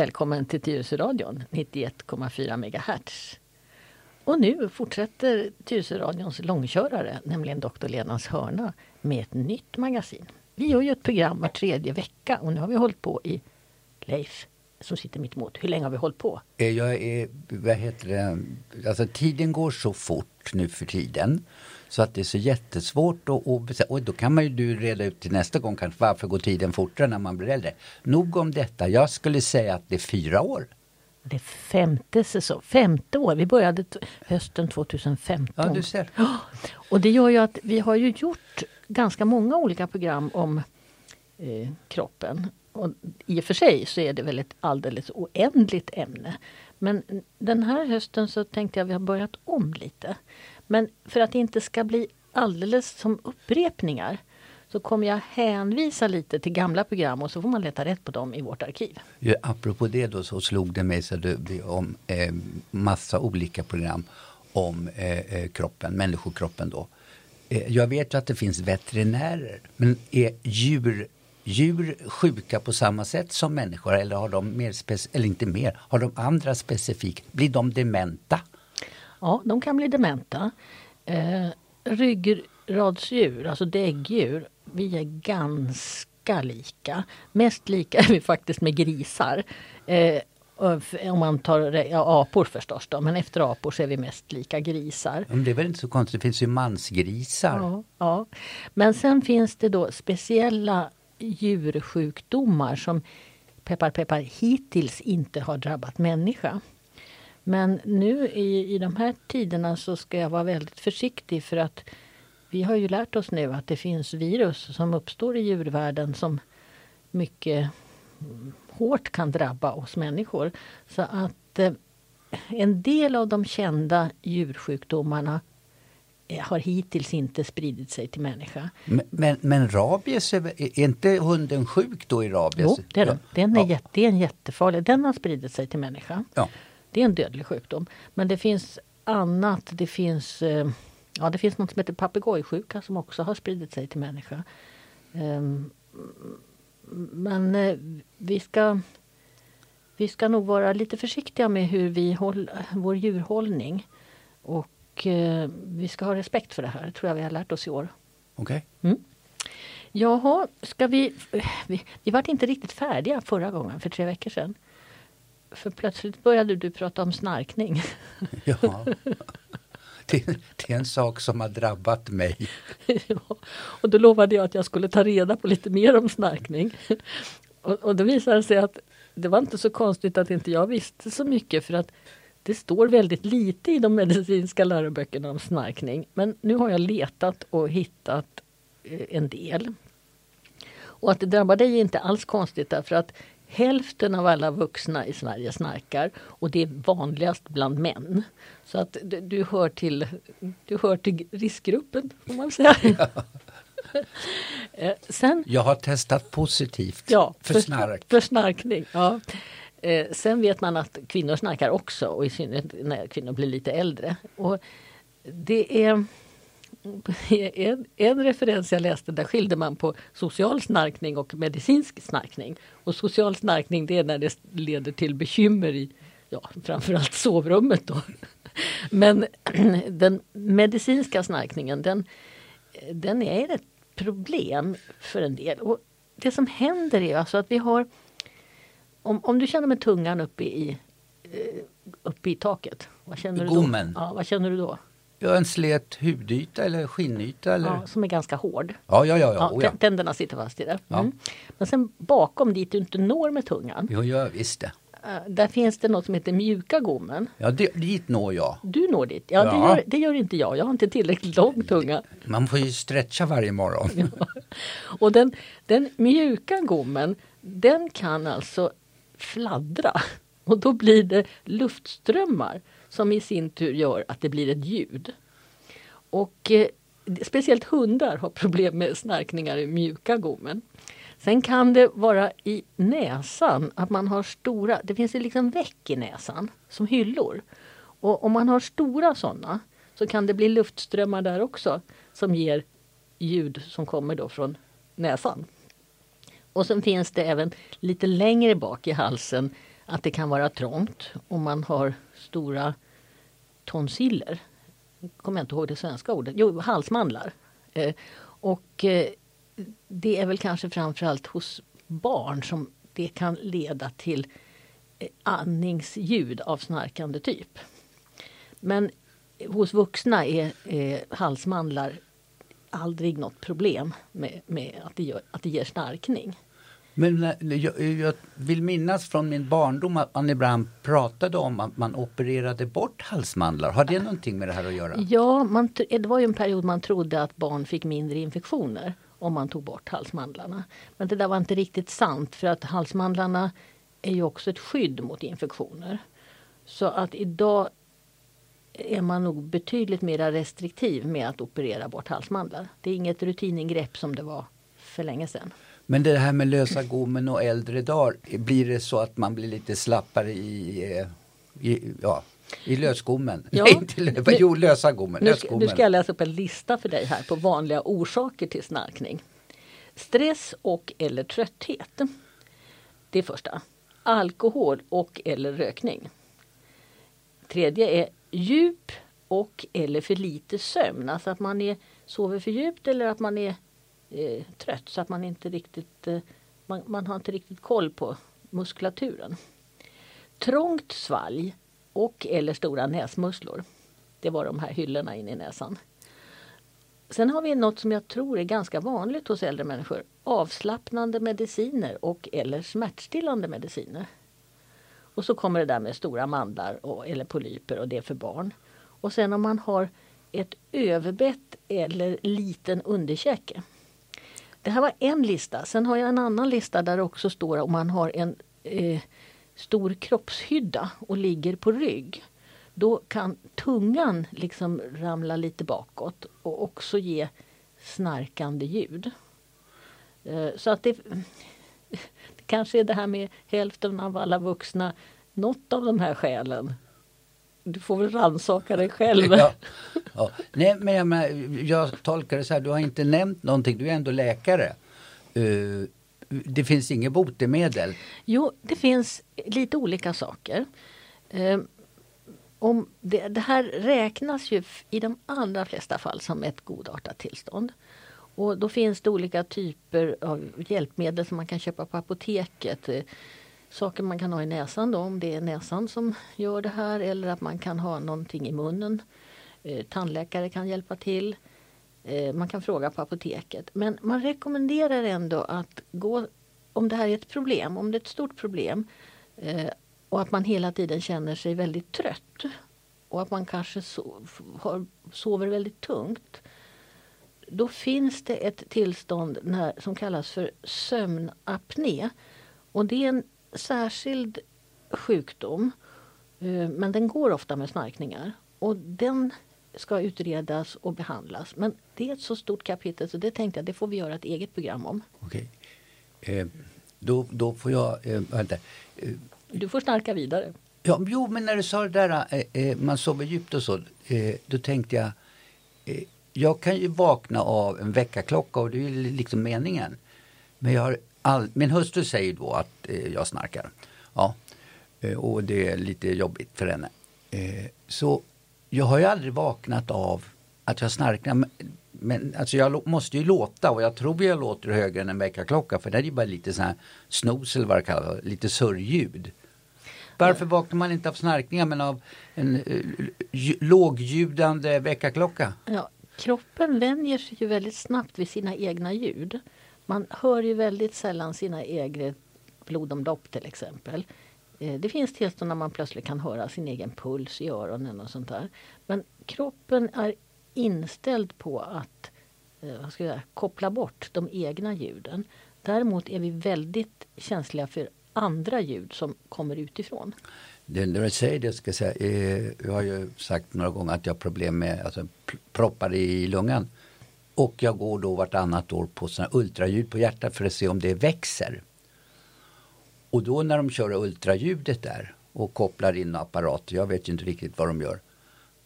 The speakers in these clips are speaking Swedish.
Välkommen till Tyresöradion 91,4 MHz. Och nu fortsätter Tyresöradions långkörare, nämligen Dr. Lenas hörna, med ett nytt magasin. Vi gör ju ett program var tredje vecka och nu har vi hållit på i Leif som sitter mitt emot. Hur länge har vi hållit på? Eh, jag är, vad heter det, alltså tiden går så fort nu för tiden. Så att det är så jättesvårt att, att och då kan man ju du reda ut till nästa gång kanske varför går tiden fortare när man blir äldre. Nog om detta. Jag skulle säga att det är fyra år. Det är femte säsong, femte år. Vi började hösten 2015. Ja, du ser. Och det gör ju att vi har ju gjort ganska många olika program om eh, kroppen. Och I och för sig så är det väl ett alldeles oändligt ämne. Men den här hösten så tänkte jag att vi har börjat om lite. Men för att det inte ska bli alldeles som upprepningar så kommer jag hänvisa lite till gamla program och så får man leta rätt på dem i vårt arkiv. Ja, apropå det då så slog det mig så det, om eh, massa olika program om eh, eh, kroppen, människokroppen då. Eh, jag vet ju att det finns veterinärer, men är djur djur sjuka på samma sätt som människor eller har de mer, eller inte mer, har de andra specifikt, blir de dementa? Ja, de kan bli dementa. Eh, ryggradsdjur, alltså däggdjur, vi är ganska lika. Mest lika är vi faktiskt med grisar. Eh, om man tar ja, apor förstås då, men efter apor så är vi mest lika grisar. Men det är väl inte så konstigt, det finns ju mansgrisar. Ja, ja. Men sen finns det då speciella djursjukdomar som peppar peppar hittills inte har drabbat människa. Men nu i, i de här tiderna så ska jag vara väldigt försiktig för att vi har ju lärt oss nu att det finns virus som uppstår i djurvärlden som mycket hårt kan drabba oss människor. Så att eh, en del av de kända djursjukdomarna eh, har hittills inte spridit sig till människa. Men, men, men rabies, är, är, inte hunden sjuk då i rabies? Jo, det är den. Den är, ja. jätte, är en jättefarlig. Den har spridit sig till människa. Ja. Det är en dödlig sjukdom. Men det finns annat. Det finns, eh, ja, det finns något som heter papegojsjuka som också har spridit sig till människa. Um, men eh, vi ska vi ska nog vara lite försiktiga med hur vi håller vår djurhållning. Och eh, vi ska ha respekt för det här, tror jag vi har lärt oss i år. Okej. Okay. Mm. Jaha, ska vi... Vi, vi var inte riktigt färdiga förra gången, för tre veckor sedan. För plötsligt började du prata om snarkning. Ja, det, det är en sak som har drabbat mig. Ja, och då lovade jag att jag skulle ta reda på lite mer om snarkning. Och, och då visade det sig att det var inte så konstigt att inte jag visste så mycket för att det står väldigt lite i de medicinska läroböckerna om snarkning. Men nu har jag letat och hittat eh, en del. Och att det drabbar dig är inte alls konstigt därför att Hälften av alla vuxna i Sverige snarkar och det är vanligast bland män. Så att du, du hör, till, du hör till riskgruppen, får man säga. Eh, sen, Jag har testat positivt ja, för, för snark. För snarkning, ja. Eh, sen vet man att kvinnor snarkar också och i synnerhet när kvinnor blir lite äldre. Och det är en, en referens jag läste där skilde man på social snarkning och medicinsk snarkning. Och social snarkning det är när det leder till bekymmer i ja, framförallt sovrummet. Då. Men den medicinska snarkningen den, den är ett problem för en del. Och det som händer är alltså att vi har om, om du känner med tungan uppe i, eh, uppe i taket. Vad känner, du då? Ja, vad känner du då? Ja, en slät hudyta eller skinnyta. Eller? Ja, som är ganska hård. Ja, ja, ja. ja, oh, ja. Tänderna sitter fast i det. Mm. Men sen bakom dit du inte når med tungan. Jo, ja, visst det. Uh, där finns det något som heter mjuka gommen. Ja, det, dit når jag. Du når dit? Ja, ja. Det, gör, det, gör, inte jag. Jag har inte tillräckligt lång tunga. Man får ju stretcha varje morgon. ja. Och den, den mjuka gommen, den kan alltså fladdra. Och då blir det luftströmmar som i sin tur gör att det blir ett ljud. Och eh, speciellt hundar har problem med snarkningar i mjuka gommen. Sen kan det vara i näsan att man har stora, det finns liksom väck i näsan som hyllor. Och om man har stora sådana så kan det bli luftströmmar där också som ger ljud som kommer då från näsan. Och sen finns det även lite längre bak i halsen att det kan vara trångt om man har stora tonsiller. Jag kommer inte ihåg det svenska ordet. Jo, halsmandlar. Eh, och eh, det är väl kanske framförallt hos barn som det kan leda till eh, andningsljud av snarkande typ. Men hos vuxna är, eh, halsmandlar aldrig något problem med, med att, det gör, att det ger snarkning. Men eh, jag, jag, vill minnas från min barndom att man ibland pratade om att man opererade bort halsmandlar. Har det någonting med det här att göra? Ja, man, det var ju en period man trodde att barn fick mindre infektioner om man tog bort halsmandlarna. Men det där var inte riktigt sant för att halsmandlarna är ju också ett skydd mot infektioner. Så att idag är man nog betydligt mer restriktiv med att operera bort halsmandlar. Det är inget rutiningrepp som det var för länge sedan. Men det här med lösa gommen och äldre dagar, blir det så att man blir lite slappare i, eh, i ja, i lösgommen? Ja. Nej, inte lö, nu, jo, lösa gommen. Nu, nu ska jag läsa upp en lista för dig här på vanliga orsaker till snarkning. Stress och eller trötthet. Det är första. Alkohol och eller rökning. Tredje är djup och eller för lite sömn. Alltså att man är, sover för djupt eller att man är eh, trött så att man inte riktigt eh, man, man, har inte riktigt koll på muskulaturen. Trångt svalg och eller stora näsmusslor. Det var de här hyllorna in i näsan. Sen har vi något som jag tror är ganska vanligt hos äldre människor. Avslappnande mediciner och eller smärtstillande mediciner. Och så kommer det där med stora mandlar och, eller polyper och det är för barn. Och sen om man har ett överbett eller liten underkäke. Det här var en lista. Sen har jag en annan lista där det också står om man har en eh, stor kroppshydda och ligger på rygg. Då kan tungan liksom ramla lite bakåt och också ge snarkande ljud. Eh, så att det, det kanske är det här med hälften av alla vuxna, något av de här skälen du får väl rannsaka dig själv. Ja, ja. Nej, men jag, men jag tolkar det så här, du har inte nämnt någonting, du är ändå läkare. Uh, det finns inget botemedel? Jo, det finns lite olika saker. Uh, om det, det, här räknas ju i de allra flesta fall som ett godartat tillstånd. Och då finns det olika typer av hjälpmedel som man kan köpa på apoteket saker man kan ha i näsan då, om det är näsan som gör det här eller att man kan ha någonting i munnen. Eh, tandläkare kan hjälpa till. Eh, man kan fråga på apoteket. Men man rekommenderar ändå att gå, om det här är ett problem, om det är ett stort problem eh, och att man hela tiden känner sig väldigt trött och att man kanske har, sover väldigt tungt. Då finns det ett tillstånd när, som kallas för sömnapné. Och det är en särskild sjukdom eh, men den går ofta med snarkningar. Och den ska utredas och behandlas. Men det är ett så stort kapitel så det tänkte jag det får vi göra ett eget program om. Okej. Eh, då, då får jag... Eh, vänta. Eh, du får snarka vidare. Ja, jo, men när du sa det där, eh, eh man sover djupt och så, då tänkte jag, jag kan ju vakna av en väckarklocka och det är liksom meningen. Men jag har all, min hustru säger då att eh, jag snarkar. Ja, eh, och det är lite jobbigt för henne. Eh, så jag har ju aldrig vaknat av att jag snarkar. Men, men alltså jag måste ju låta och jag tror jag låter högre än en väckarklocka för det är ju bara lite sån här snooze eller vad det kallas, lite surrljud. Varför vaknar man inte av snarkningar men av en uh, lågljudande väckarklocka? Ja, kroppen vänjer sig ju väldigt snabbt vid sina egna ljud. Man hör ju väldigt sällan sina egna blodomlopp till exempel. Eh, det finns tillstånd när man plötsligt kan höra sin egen puls i öronen och sånt där. Men kroppen är inställd på att eh, vad ska jag säga, koppla bort de egna ljuden. Däremot är vi väldigt känsliga för andra ljud som kommer utifrån. Det, när du säger det ska jag säga, eh, jag har ju sagt några gånger att jag har problem med alltså, proppar i lungan. Och jag går då vartannat år på såna ultraljud på hjärtat för att se om det växer. Och då när de kör ultraljudet där och kopplar in apparater, jag vet ju inte riktigt vad de gör.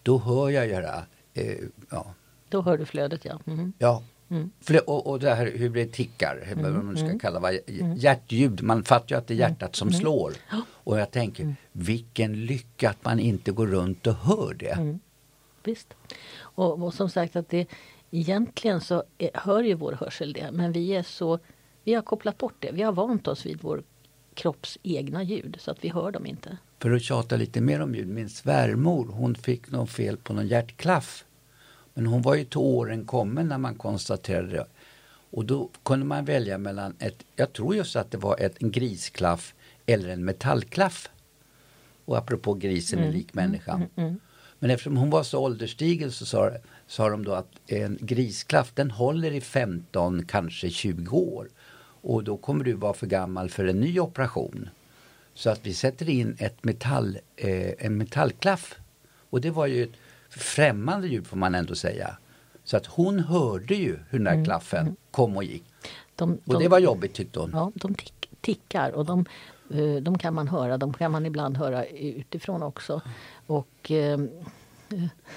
Då hör jag göra, eh, ja. Då hör du flödet ja. Mm. Ja, Mm. Och, och det här hur det tickar, hur mm. man ska mm. kalla det, hjärtljud, man fattar ju att det är hjärtat som slår. Och jag tänker, vilken lycka att man inte går runt och hör det. Visst. Och, och, som sagt att det egentligen så är, hör ju vår hörsel det men vi är så vi har kopplat bort det. Vi har vant oss vid vår kropps egna ljud så att vi hör dem inte. För att tjata lite mer om ljud, min svärmor hon fick något fel på någon hjärtklaff. Men hon var ju till åren kommen när man konstaterade det. Och då kunde man välja mellan ett, jag tror just att det var ett, en grisklaff eller en metallklaff. Och apropå grisen mm, är lik människan. Mm, mm, mm. Men eftersom hon var så ålderstigen så sa, sa de då att en grisklaff den håller i 15, kanske 20 år. Och då kommer du vara för gammal för en ny operation. Så att vi sätter in ett metall, eh, en metallklaff. Och det var ju ett främmande ljud får man ändå säga. Så att hon hörde ju hur den där mm. klaffen kom och gick. De, och det var jobbigt tyckte hon. Ja, de tick, tickar och de, de kan man höra. De kan man ibland höra utifrån också. Och eh,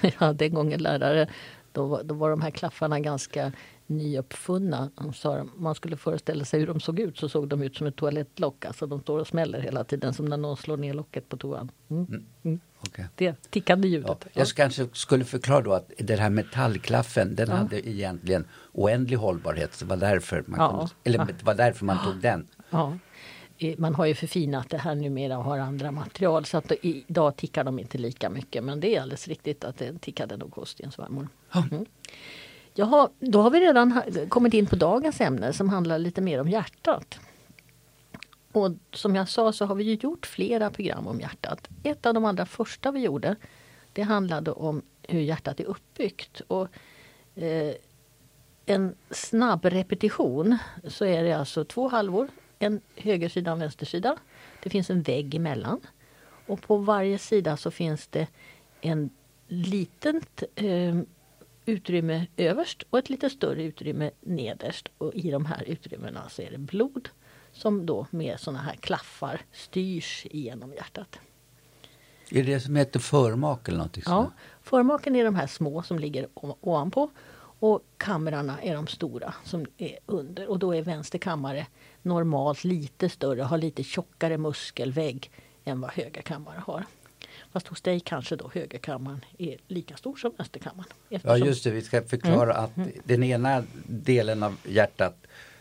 jag hade en gång en lärare, då var, då var de här klaffarna ganska nyuppfunna. Så man skulle föreställa sig hur de såg ut så såg de ut som ett toalettlock. Alltså de står och smäller hela tiden som när någon slår ner locket på toan. Mm. Mm. mm. Okay. Det tickande ljudet. Ja. Jag kanske skulle förklara då att den här metallklaffen den ja. hade egentligen oändlig hållbarhet. Så det var därför man, ja. kunde, eller, var därför man tog den. Ja. Man har ju förfinat det här numera och har andra material så att idag tickar de inte lika mycket. Men det är alldeles riktigt att det tickade nog hos din svärmor. Mm. Jaha, då har vi redan kommit in på dagens ämne som handlar lite mer om hjärtat. Och som jag sa så har vi gjort flera program om hjärtat. Ett av de allra första vi gjorde det handlade om hur hjärtat är uppbyggt. Och, eh, en snabb repetition så är det alltså två halvor, en högersida och en vänstersida. Det finns en vägg emellan. Och på varje sida så finns det en litet eh, utrymme överst och ett lite större utrymme nederst. Och i de här utrymmena så är det blod som då med såna här klaffar styrs genom hjärtat. Är det som heter förmak eller någonting Ja, förmaken är de här små som ligger ovanpå och kamrarna är de stora som är under. Och då är vänster kammare normalt lite större, har lite tjockare muskelvägg än vad höger kammare har. Fast hos dig kanske då högerkammaren är lika stor som vänsterkammaren. Ja just det, vi ska förklara mm. att mm. den ena delen av hjärtat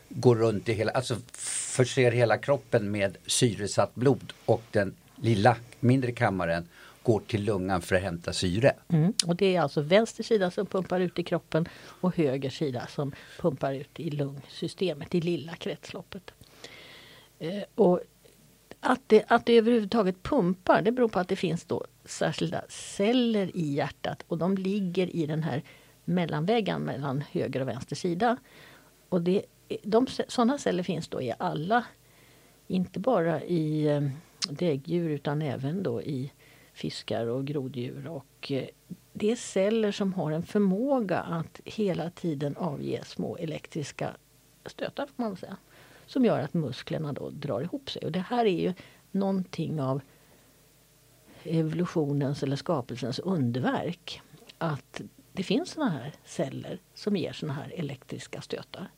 går runt i hela, alltså förser hela kroppen med syresatt blod och den lilla mindre kammaren går till lungan för att hämta syre. Mm. Och det är alltså vänster sida som pumpar ut i kroppen och höger sida som pumpar ut i lungsystemet, i lilla kretsloppet. Eh, och att det, att det överhuvudtaget pumpar det beror på att det finns då särskilda celler i hjärtat och de ligger i den här mellanväggen mellan höger och vänster sida. Och det, de, sådana celler finns då i alla, inte bara i eh, däggdjur utan även då i fiskar och groddjur. Och eh, det är celler som har en förmåga att hela tiden avge små elektriska stötar får man säga som gör att musklerna då drar ihop sig. Och det här är ju någonting av evolutionens eller skapelsens underverk. Att det finns såna här celler som ger såna här elektriska stötar.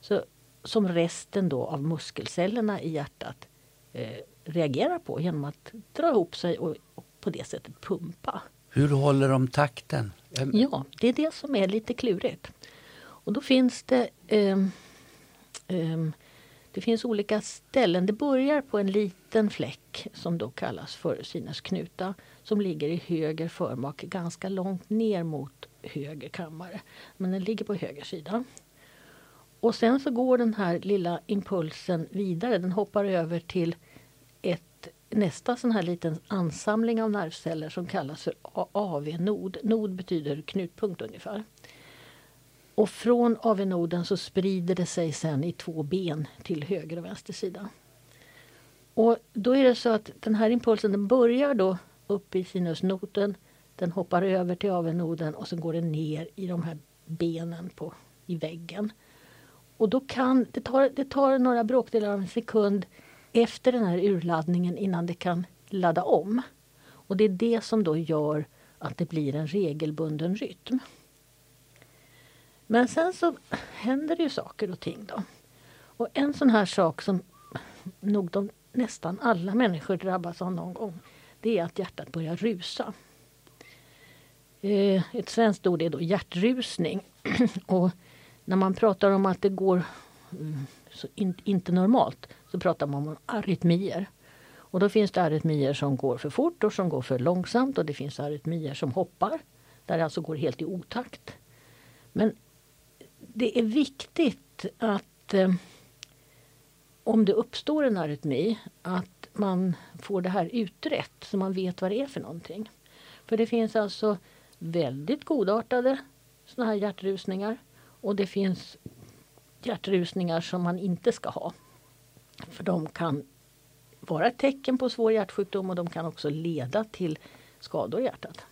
Så, som resten då av muskelcellerna i hjärtat eh, reagerar på genom att dra ihop sig och, och, på det sättet pumpa. Hur håller de takten? Ja, det är det som är lite klurigt. Och då finns det eh, eh, det finns olika ställen. Det börjar på en liten fläck som då kallas för sinusknuta som ligger i höger förmak ganska långt ner mot höger kammare. Men den ligger på höger sida. Och sen så går den här lilla impulsen vidare. Den hoppar över till nästa sån här liten ansamling av nervceller som kallas för AV-nod. Nod betyder knutpunkt ungefär. Och från AV-noden så sprider det sig sen i två ben till höger och vänster sida. Och då är det så att den här impulsen den börjar då uppe i sinusnoten. Den hoppar över till AV-noden och sen går den ner i de här benen på, i väggen. Och då kan, det, tar, det tar några bråkdelar av en sekund efter den här urladdningen innan det kan ladda om. Och det är det som då gör att det blir en regelbunden rytm. Men sen så händer det ju saker och ting då. Och en sån här sak som nog de, nästan alla människor drabbas av någon gång. Det är att hjärtat börjar rusa. Eh, ett svenskt ord är då hjärtrusning. och när man pratar om att det går mm, så in, inte normalt så pratar man om arytmier. Och då finns det arytmier som går för fort och som går för långsamt och det finns arytmier som hoppar. Där det alltså går helt i otakt. Men det är viktigt att eh, om det uppstår en arytmi att man får det här utrett så man vet vad det är för någonting. För det finns alltså väldigt godartade såna här hjärtrusningar och det finns hjärtrusningar som man inte ska ha. För de kan vara ett tecken på svår hjärtsjukdom och de kan också leda till skador i hjärtat.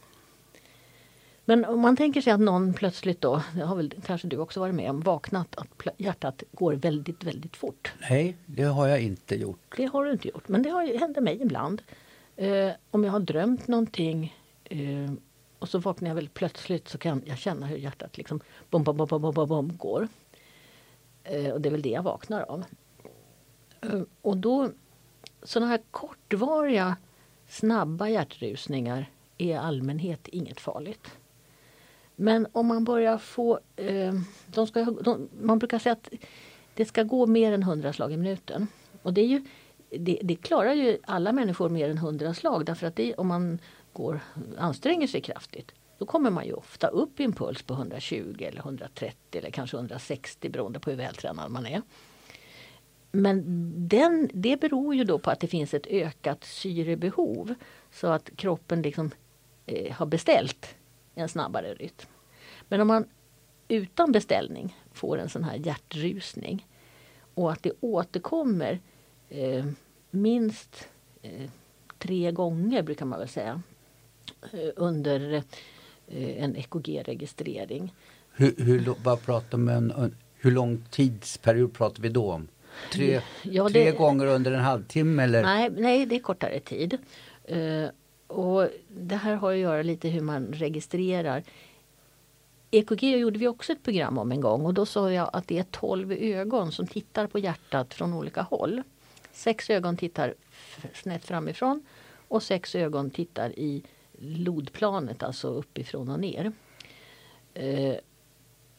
Men om man tänker sig att någon plötsligt då, det har väl kanske du också varit med om, vaknat att hjärtat går väldigt, väldigt fort. Nej, det har jag inte gjort. Det har du inte gjort, men det har, händer mig ibland. Eh, om jag har drömt någonting eh, och så vaknar jag väldigt plötsligt så kan jag känna hur hjärtat liksom bom, bom, bom, bom, bom, bom går. Eh, och det är väl det jag vaknar av. Ehm, och då, sådana här kortvariga snabba hjärtrusningar är i allmänhet inget farligt. Men om man börjar få... Ehm, de ska, de, man brukar säga att det ska gå mer än 100 slag i minuten. Och det, är ju, det, det klarar ju alla människor mer än 100 slag därför att det, om man går, anstränger sig kraftigt då kommer man ju ofta upp i en puls på 120 eller 130 eller kanske 160 beroende på hur vältränad man är. Men den, det beror ju då på att det finns ett ökat syrebehov så att kroppen liksom eh, har beställt en snabbare rytm. Men om man utan beställning får en sån här hjärtrusning och att det återkommer eh, minst eh, tre gånger brukar man väl säga eh, under eh, en EKG-registrering. Hur, hur, vad pratar man, hur lång tidsperiod pratar vi då om? Tre, ja, det, tre gånger under en halvtimme? Eller? Nej, nej, det är kortare tid. Uh, och det här har att göra lite hur man registrerar. EKG gjorde vi också ett program om en gång och då sa jag att det är 12 ögon som tittar på hjärtat från olika håll. Sex ögon tittar snett framifrån och sex ögon tittar i lodplanet, alltså uppifrån och ner. Eh,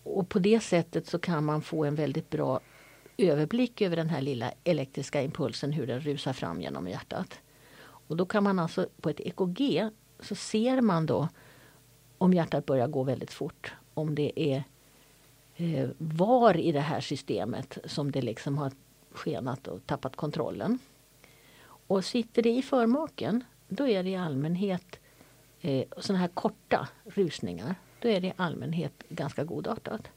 och på det sättet så kan man få en väldigt bra överblick över den här lilla elektriska impulsen, hur den rusar fram genom hjärtat. Och då kan man alltså på ett EKG så ser man då om hjärtat börjar gå väldigt fort. Om det är eh, var i det här systemet som det liksom har skenat och tappat kontrollen. Och sitter det i förmaken då är det i allmänhet eh, sådana här korta rusningar. Då är det i allmänhet ganska godartat.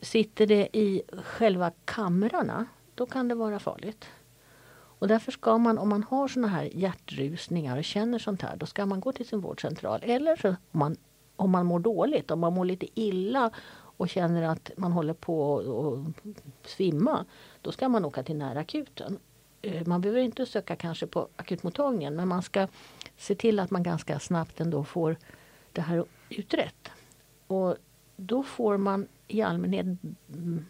Sitter det i själva kamrarna då kan det vara farligt. Och därför ska man, om man har såna här hjärtrusningar och känner sånt här, då ska man gå till sin vårdcentral. Eller så, om, man, om man mår dåligt, om man mår lite illa och känner att man håller på att svimma, då ska man åka till närakuten. Eh, man behöver inte söka kanske på akutmottagningen, men man ska se till att man ganska snabbt ändå får det här utrett. Och då får man i allmänhet, mm,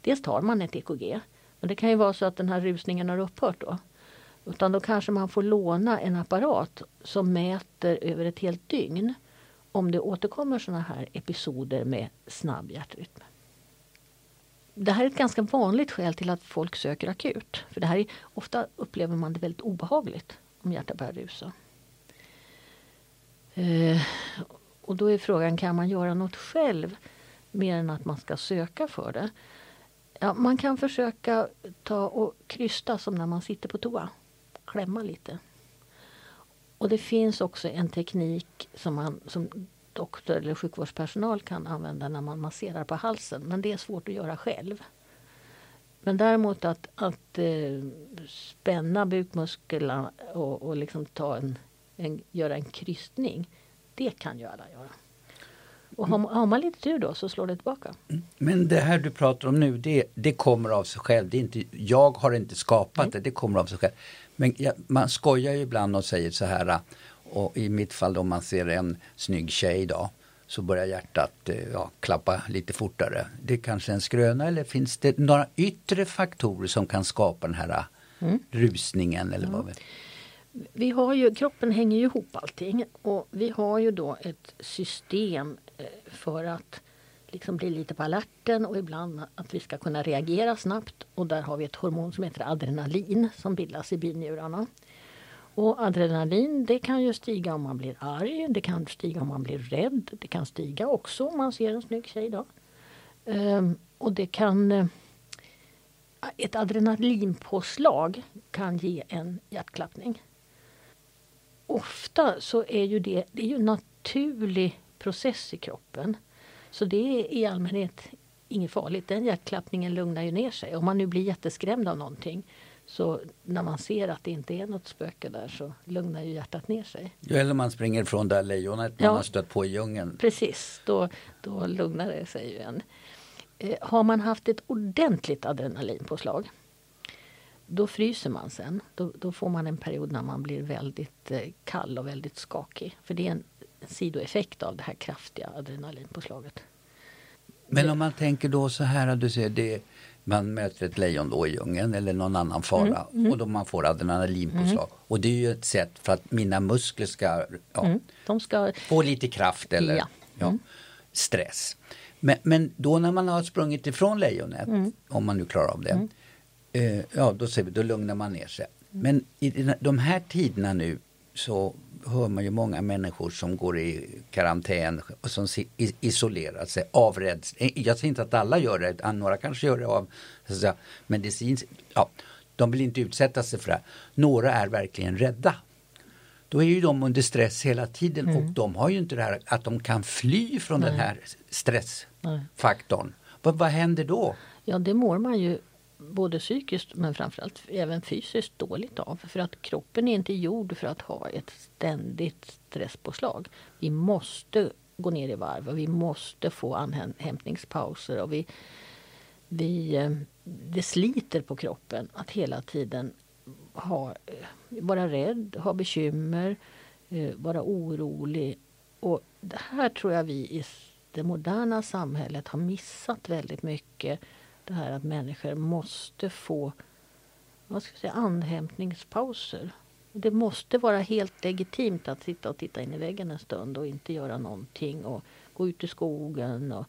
dels tar man ett EKG men det kan ju vara så att den här rusningen har upphört då. Utan då kanske man får låna en apparat som mäter över ett helt dygn om det återkommer såna här episoder med snabb hjärtrytm. Det här är ett ganska vanligt skäl till att folk söker akut. För det här är, Ofta upplever man det väldigt obehagligt om hjärtat börjar rusa. Eh, och då är frågan, kan man göra något själv mer än att man ska söka för det? Ja, man kan försöka ta och krysta som när man sitter på toa. Klämma lite. Och det finns också en teknik som man som doktor eller sjukvårdspersonal kan använda när man masserar på halsen. Men det är svårt att göra själv. Men däremot att, att eh, spänna bukmusklerna och, och liksom ta en, en, göra en krystning. Det kan ju alla göra. Och har, har, man lite tur då så slår det tillbaka. Men det här du pratar om nu det, det kommer av sig själv. Det är inte, jag har inte skapat Nej. det, det kommer av sig själv. Men ja, man skojar ju ibland och säger så här och i mitt fall om man ser en snygg tjej då så börjar hjärtat eh, ja, klappa lite fortare. Det är kanske en skröna eller finns det några yttre faktorer som kan skapa den här mm. rusningen? Eller vad? Vi har ju, kroppen hänger ju ihop allting och vi har ju då ett system eh, för att liksom bli lite på alerten och ibland att vi ska kunna reagera snabbt. Och där har vi ett hormon som heter adrenalin som bildas i binjurarna. Och adrenalin det kan ju stiga om man blir arg, det kan stiga om man blir rädd, det kan stiga också om man ser en snygg tjej. Då. Ehm, och det kan... Eh, ett adrenalinpåslag kan ge en hjärtklappning. Ofta så är ju det, det är ju en naturlig process i kroppen. Så det är i allmänhet inget farligt. Den hjärtklappningen lugnar ju ner sig. Om man nu blir jätteskrämd av någonting så när man ser att det inte är något spöke där så lugnar ju hjärtat ner sig. Eller man springer från det lejonet man ja, har stött på i djungeln. Precis, då, då lugnar det sig ju igen. Eh, har man haft ett ordentligt adrenalinpåslag då fryser man sen. Då, då, får man en period när man blir väldigt eh, kall och väldigt skakig. För det är en sidoeffekt av det här kraftiga adrenalinpåslaget. Men om man tänker då så här, du säger det man möter ett lejon då i djungeln eller någon annan fara mm, mm. och då man får adrenalinpåslag. Mm. Och det är ju ett sätt för att mina muskler ska, ja, mm, de ska... få lite kraft eller ja. ja mm. stress. Men, men, då när man har sprungit ifrån lejonet, mm. om man nu klarar av det, eh, ja då ser vi, då lugnar man ner sig. Men i de här tiderna nu så hör man ju många människor som går i karantän och som isolerar sig av rädsla. Eh, jag säger inte att alla gör det, några kanske gör det av så medicin. Ja, de vill inte utsätta sig för det. Några är verkligen rädda. Då är ju de under stress hela tiden mm. och de har ju inte det här att de kan fly från Nej. den här stressfaktorn. Vad, vad händer då? Ja, det mår man ju både psykiskt men framförallt även fysiskt dåligt av. För att kroppen är inte gjord för att ha ett ständigt stresspåslag. Vi måste gå ner i varv och vi måste få anhämtningspauser. Och vi, vi, eh, det sliter på kroppen att hela tiden ha, eh, vara rädd, ha bekymmer, eh, vara orolig. Och det här tror jag vi i det moderna samhället har missat väldigt mycket det här att människor måste få vad ska jag säga, andhämtningspauser. Det måste vara helt legitimt att sitta och titta in i väggen en stund och inte göra någonting och gå ut i skogen. Och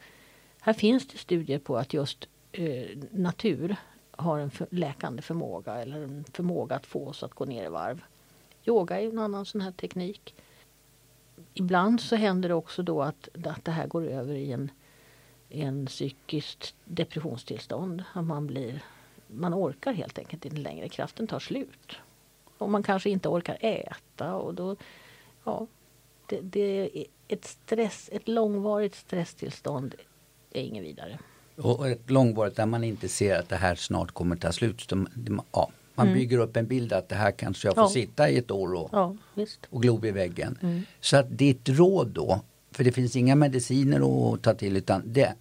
här finns det studier på att just eh, natur har en för, läkande förmåga eller en förmåga att få oss att gå ner i varv. Yoga är en annan sån här teknik. Ibland så händer det också då att, att det här går över i en en psykiskt depressionstillstånd. Att man, blir, man orkar helt enkelt inte längre. Kraften tar slut. Och man kanske inte orkar äta. och då, ja, det, det är ett, stress, ett långvarigt stresstillstånd är inget vidare. Och ett långvarigt där man inte ser att det här snart kommer ta slut. De, de, ja, man mm. bygger upp en bild att det här kanske jag får ja. sitta i ett år och, ja, och glo i väggen. Mm. Så att ditt råd då för det finns inga mediciner att ta till utan det,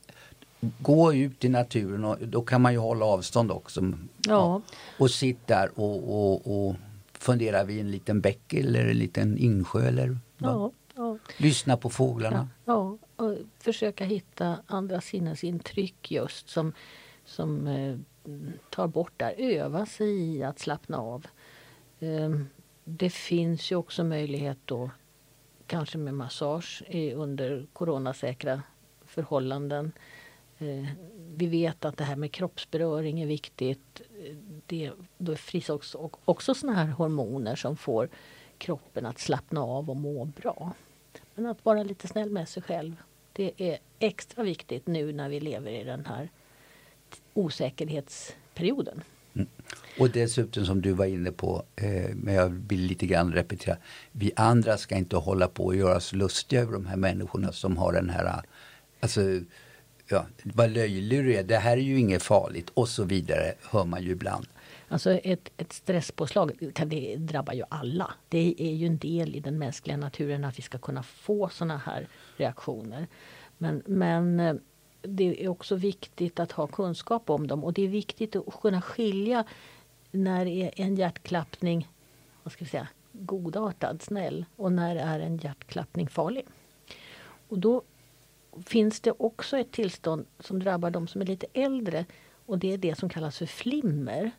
gå ut i naturen och då kan man ju hålla avstånd också. Ja. Och sitta där och, och, och fundera vid en liten bäck eller en liten insjö eller ja, ja. lyssna på fåglarna. Ja, och försöka hitta andra sinnesintryck just som, som eh, tar bort där. Öva sig i att slappna av. Eh, det finns ju också möjlighet då kanske med massage under coronasäkra förhållanden. Eh, vi vet att det här med kroppsberöring är viktigt. Det, då frigörs också, också såna här hormoner som får kroppen att slappna av och må bra. Men att vara lite snäll med sig själv. Det är extra viktigt nu när vi lever i den här osäkerhetsperioden. Mm. Och dessutom som du var inne på, eh, men jag vill lite grann repetera. Vi andra ska inte hålla på och göra oss lustiga över de här människorna som har den här, alltså ja, vad löjlig du är, det här är ju inget farligt och så vidare hör man ju ibland. Alltså ett, ett stresspåslag kan det drabba ju alla. Det är ju en del i den mänskliga naturen att vi ska kunna få såna här reaktioner. Men, men eh, det är också viktigt att ha kunskap om dem och det är viktigt att kunna skilja när är en hjärtklappning vad ska vi säga, godartad, snäll och när är en hjärtklappning farlig. Och då finns det också ett tillstånd som drabbar de som är lite äldre och det är det som kallas för flimmer.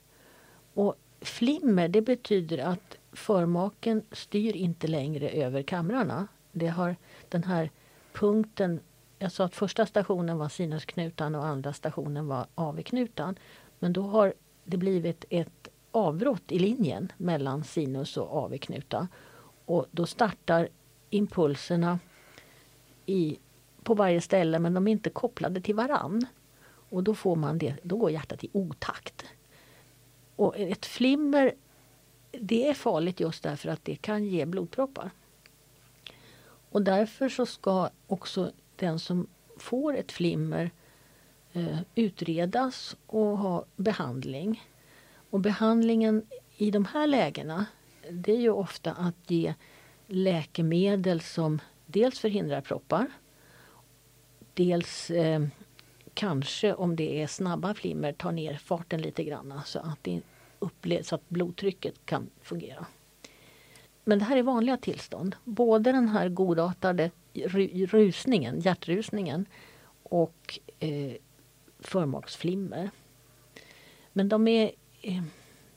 Och flimmer det betyder att förmaken styr inte längre över kamrarna. Det har den här punkten, jag sa att första stationen var sinusknutan och andra stationen var AV-knutan. Men då har det blivit ett avbrott i linjen mellan sinus och AV-knuta. Och då startar impulserna i, på varje ställe men de är inte kopplade till varann. Och då, får man det, då går hjärtat i otakt. Och ett flimmer det är farligt just därför att det kan ge blodproppar. Och därför så ska också den som får ett flimmer eh, utredas och ha behandling. Och behandlingen i de här lägena det är ju ofta att ge läkemedel som dels förhindrar proppar. Dels eh, kanske om det är snabba flimmer tar ner farten lite grann så att, det upplevs, så att blodtrycket kan fungera. Men det här är vanliga tillstånd. Både den här godartade rusningen, hjärtrusningen och eh, förmaksflimmer. Men de är, eh,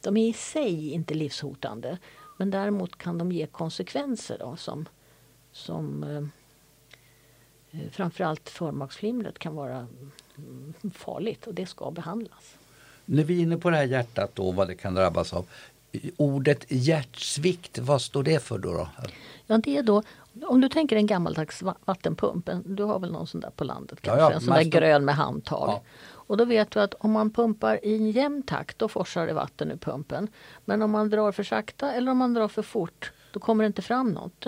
de är i sig inte livshotande. Men däremot kan de ge konsekvenser då, som, som eh, eh framförallt förmaksflimret kan vara mm, farligt och det ska behandlas. När vi är inne på det här hjärtat och vad det kan drabbas av. Ordet hjärtsvikt, vad står det för då? då? Ja, det är då, om du tänker en gammaldags vattenpump, du har väl någon sån där på landet kanske, ja, ja, en sån där grön med handtag. Ja. Och då vet du att om man pumpar i en jämn takt då forsar det vatten ur pumpen. Men om man drar för sakta eller om man drar för fort då kommer det inte fram något.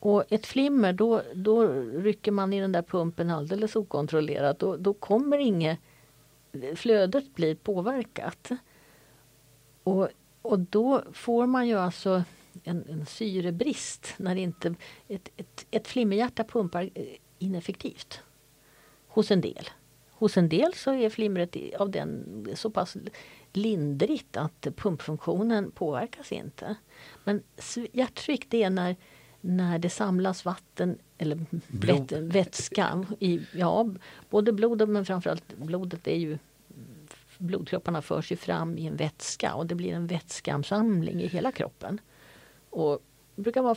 Och ett flimmer då, då rycker man i den där pumpen alldeles okontrollerat. Då, då kommer inget, flödet blir påverkat. Och, och då får man ju alltså en, en syrebrist när inte ett, ett, ett flimmerhjärta pumpar ineffektivt hos en del. Hos en del så är flimret av den så pass lindrigt att pumpfunktionen påverkas inte. Men hjärtsvikt är när, när det samlas vatten eller blod. vätska i ja, både blodet men framförallt blodet är ju blodkropparna förs ju fram i en vätska och det blir en vätskeansamling i hela kroppen. Och det brukar vara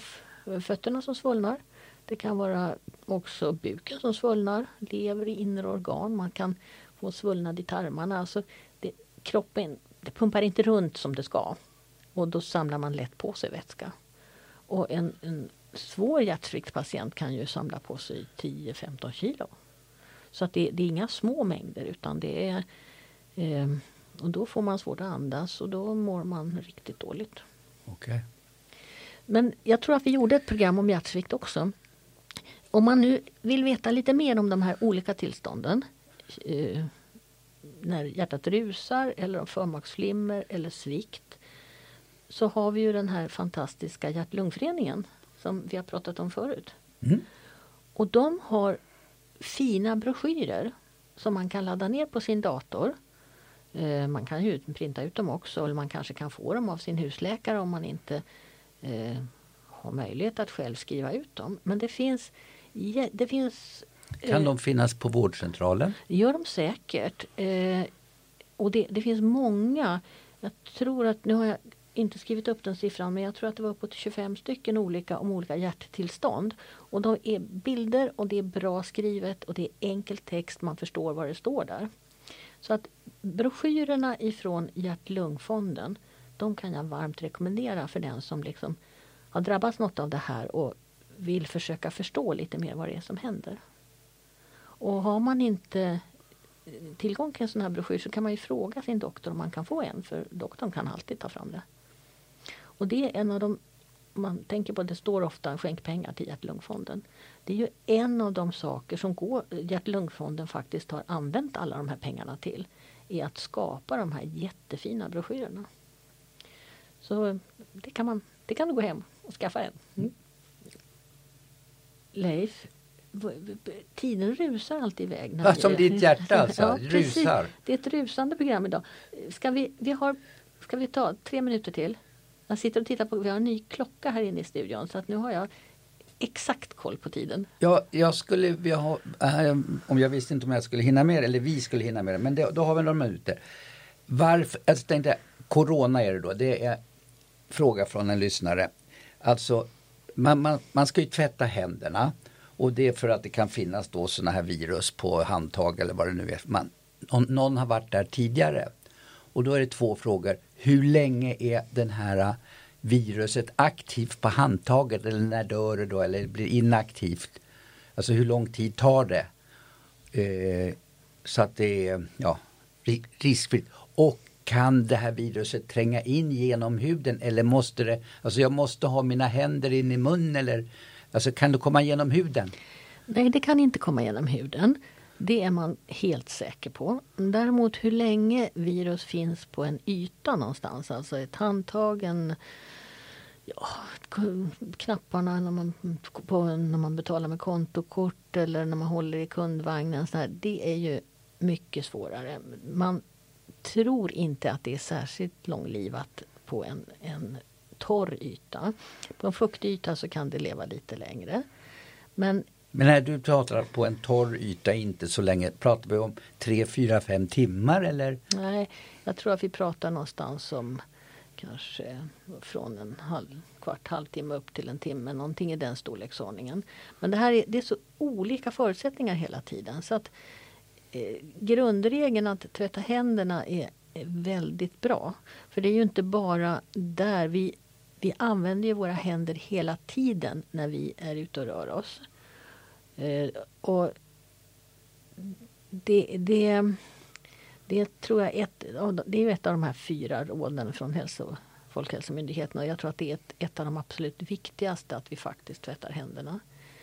fötterna som svullnar. Det kan vara också buken som svullnar, lever i inre organ. Man kan få svullnad i tarmarna. Alltså det, kroppen det pumpar inte runt som det ska. Och då samlar man lätt på sig vätska. Och en, en svår hjärtsviktspatient kan ju samla på sig 10-15 kilo. Så att det, det, är inga små mängder utan det är eh, och då får man svårt att andas och då mår man riktigt dåligt. Okay. Men jag tror att vi gjorde ett program om hjärtsvikt också. Om man nu vill veta lite mer om de här olika tillstånden eh, när hjärtat rusar eller om förmaksflimmer eller svikt så har vi ju den här fantastiska hjärt-lungföreningen som vi har pratat om förut. Mm. Och de har fina broschyrer som man kan ladda ner på sin dator. Eh, man kan ju printa ut dem också eller man kanske kan få dem av sin husläkare om man inte eh, har möjlighet att själv skriva ut dem. Men det finns det finns, kan de finnas på vårdcentralen? Det gör de säkert. Eh, och det, det, finns många. Jag tror att, nu har jag inte skrivit upp den siffran, men jag tror att det var uppåt 25 stycken olika om olika hjärttillstånd. Och de är bilder och det är bra skrivet och det är enkel text, man förstår vad det står där. Så att broschyrerna ifrån Hjärt-Lungfonden, de kan jag varmt rekommendera för den som liksom har drabbats något av det här och vill försöka förstå lite mer vad det är som händer. Och har man inte eh, tillgång till en sån här broschyr så kan man ju fråga sin doktor om man kan få en för doktorn kan alltid ta fram det. Och det är en av de, man tänker på det står ofta skänk pengar till Hjärt-Lungfonden. Det är ju en av de saker som Hjärt-Lungfonden faktiskt har använt alla de här pengarna till. Är att skapa de här jättefina broschyrerna. Så det kan man det kan du gå hem och skaffa en. Mm. Leif, tiden rusar alltid iväg. När som vi, ditt hjärta alltså, ja, rusar. Det är ett rusande program idag. Ska vi, vi har, ska vi ta tre minuter till? Jag sitter och tittar på, vi har en ny klocka här inne i studion så att nu har jag exakt koll på tiden. Ja, jag skulle vilja ha, om jag visste inte om jag skulle hinna med det, eller vi skulle hinna med det, men det, då har vi några minuter. Varför, alltså, jag tänkte, Corona är det då, det är fråga från en lyssnare. Alltså, man, man, man ska ju tvätta händerna och det är för att det kan finnas då sådana här virus på handtag eller vad det nu är. Man, någon, någon har varit där tidigare. Och då är det två frågor. Hur länge är den här äh, viruset aktivt på handtaget eller när dör det då eller blir inaktivt? Alltså hur lång tid tar det? Eh, så att det är ja, riskfritt. Och kan det här viruset tränga in genom huden eller måste det, alltså jag måste ha mina händer in i munnen eller alltså kan det komma genom huden? Nej, det kan inte komma genom huden. Det är man helt säker på. Däremot hur länge virus finns på en yta någonstans, alltså ett handtag, en, ja, knapparna när man, på, när man betalar med kontokort eller när man håller i kundvagnen. Så här, det är ju mycket svårare. Man tror inte att det är särskilt långlivat på en, en torr yta. På en fuktig yta så kan det leva lite längre. Men men när du pratar på en torr yta inte så länge, pratar vi om 3, 4, 5 timmar eller? Nej, jag tror att vi pratar någonstans om kanske från en halv, kvart, halvtimme upp till en timme, någonting i den storleksordningen. Men det här är, det är så olika förutsättningar hela tiden så att eh, grundregeln att tvätta händerna är, är väldigt bra. För det är ju inte bara där vi vi använder ju våra händer hela tiden när vi är ute och rör oss. Eh, och det, det, det tror jag ett, det är ett av de här fyra råden från hälso, Folkhälsomyndigheten och jag tror att det är ett, ett av de absolut viktigaste att vi faktiskt tvättar händerna.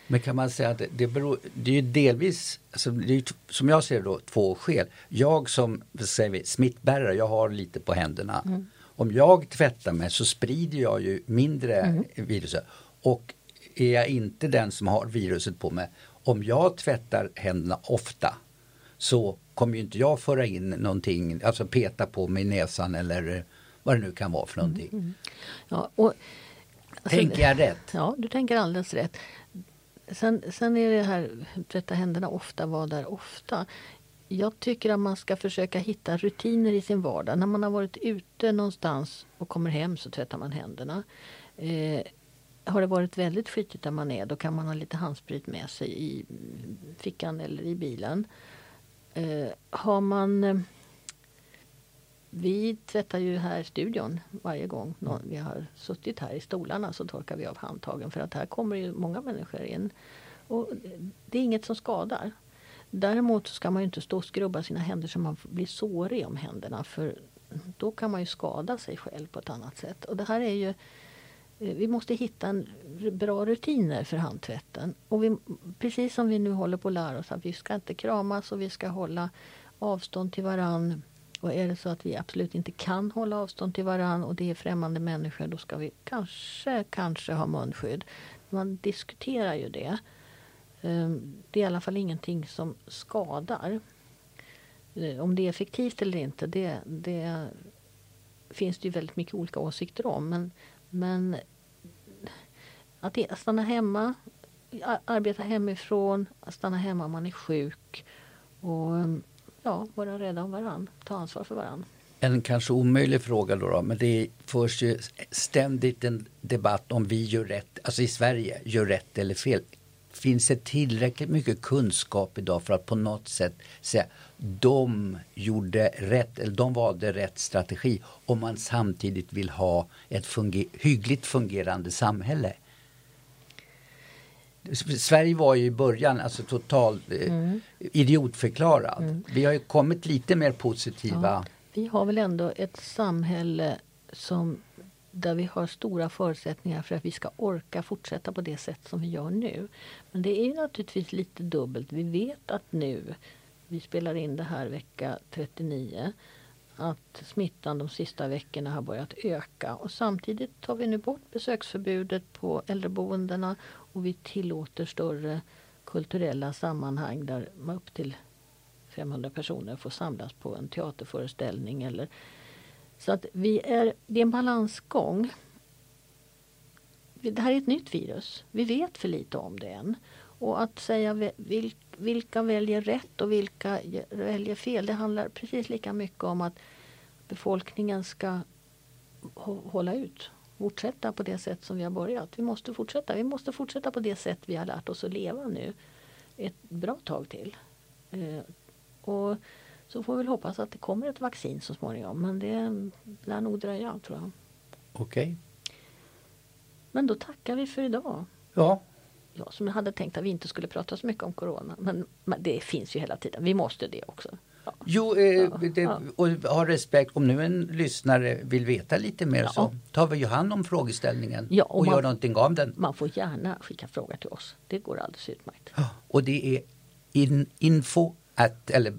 Men kan man säga att det, beror, det är ju delvis, alltså det är, som jag ser det då, två skäl. Jag som säger vi, smittbärare, jag har lite på händerna. Mm. Om jag tvättar mig så sprider jag ju mindre mm. viruset. Och är jag inte den som har viruset på mig, om jag tvättar händerna ofta så kommer ju inte jag föra in någonting, alltså peta på mig näsan eller vad det nu kan vara för någonting. Mm, mm. Ja, och, alltså, tänker jag rätt? Ja, du tänker alldeles rätt. Sen, sen är det här tvätta händerna ofta, vara där ofta. Jag tycker att man ska försöka hitta rutiner i sin vardag. När man har varit ute någonstans och kommer hem så tvättar man händerna. Eh, har det varit väldigt skitigt där man är då kan man ha lite handsprit med sig i fickan eller i bilen. Eh, har man... Eh, vi tvättar ju här i studion varje gång någon, vi har suttit här i stolarna så torkar vi av handtagen för att här kommer ju många människor in. Och det är inget som skadar. Däremot ska man inte stå och skrubba sina händer så man blir sårig om händerna för då kan man ju skada sig själv på ett annat sätt. Och det här är ju Eh, vi måste hitta en bra rutiner för handtvätten. Och vi, precis som vi nu håller på att lära oss att vi ska inte kramas och vi ska hålla avstånd till varann. Och är det så att vi absolut inte kan hålla avstånd till varann och det är främmande människor då ska vi kanske, kanske ha munskydd. Man diskuterar ju det. Ehm, det är i alla fall ingenting som skadar. Eh, om det är effektivt eller inte det, det finns det ju väldigt mycket olika åsikter om. Men men att stanna hemma, arbeta hemifrån, stanna hemma om man är sjuk och um, ja, vara rädda om varann, ta ansvar för varann. En kanske omöjlig fråga då, då men det förs ju ständigt en debatt om vi gör rätt, alltså i Sverige, gör rätt eller fel. Finns det tillräckligt mycket kunskap idag för att på något sätt säga de gjorde rätt, eller de valde rätt strategi om man samtidigt vill ha ett funger hyggligt fungerande samhälle? Sverige var ju i början alltså totalt eh, mm. idiotförklarad. Mm. Vi har ju kommit lite mer positiva. Ja, vi har väl ändå ett samhälle som där vi har stora förutsättningar för att vi ska orka fortsätta på det sätt som vi gör nu. Men det är naturligtvis lite dubbelt. Vi vet att nu, vi spelar in det här vecka 39, att smittan de sista veckorna har börjat öka. Och samtidigt tar vi nu bort besöksförbudet på äldreboendena och vi tillåter större kulturella sammanhang där upp till 500 personer får samlas på en teaterföreställning eller så att vi är, det är en balansgång. det här är ett nytt virus. Vi vet för lite om det än. Och att säga vil, vilka väljer rätt och vilka väljer fel. Det handlar precis lika mycket om att befolkningen ska hålla ut. Fortsätta på det sätt som vi har börjat. Vi måste fortsätta. Vi måste fortsätta på det sätt vi har lärt oss att leva nu ett bra tag till. Eh, och så får vi väl hoppas att det kommer ett vaccin så småningom. Men det lär nog dröja tror jag. Okej. Okay. Men då tackar vi för idag. Ja. Jag som hade tänkt att vi inte skulle prata så mycket om Corona. Men, men det finns ju hela tiden. Vi måste det också. Ja. Jo, eh, ja, det, ja. och ha respekt. Om nu en lyssnare vill veta lite mer så tar vi ju hand om frågeställningen ja, och, och man, gör någonting av den. Man får gärna skicka frågor till oss. Det går alldeles utmärkt. Och det är in, info at, eller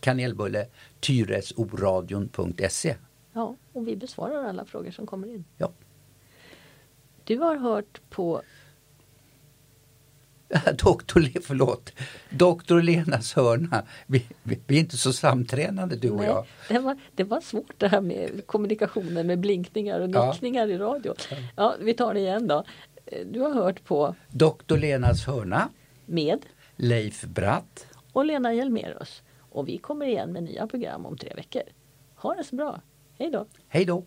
kanelbulle tyresoradion.se. Ja, och vi besvarar alla frågor som kommer in. Ja. Du har hört på Doktor, förlåt, Doktor Lenas hörna. Vi, vi, vi, är inte så samtränade du och Nej, jag. Det var, det var svårt det här med kommunikationen med blinkningar och nickningar ja. i radio. Ja, vi tar det igen då. Du har hört på Doktor Lenas hörna med Leif Bratt och Lena Hjelmerus. Och vi kommer igen med nya program om tre veckor. Ha det så bra. Hej då! Hej då!